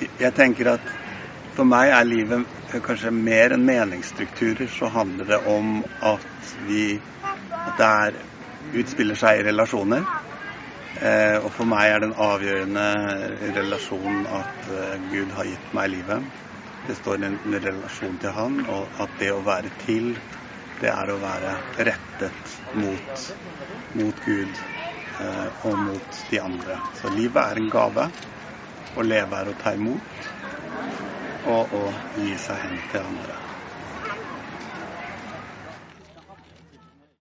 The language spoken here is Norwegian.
jeg tenker at for meg er livet kanskje mer enn meningsstrukturer. Så handler det om at vi at det er, utspiller seg i relasjoner. Eh, og for meg er det en avgjørende relasjon at eh, Gud har gitt meg livet. Det står i en relasjon til Han, og at det å være til, det er å være rettet mot, mot Gud eh, og mot de andre. Så livet er en gave. Å leve er å ta imot og å gi seg hen til andre.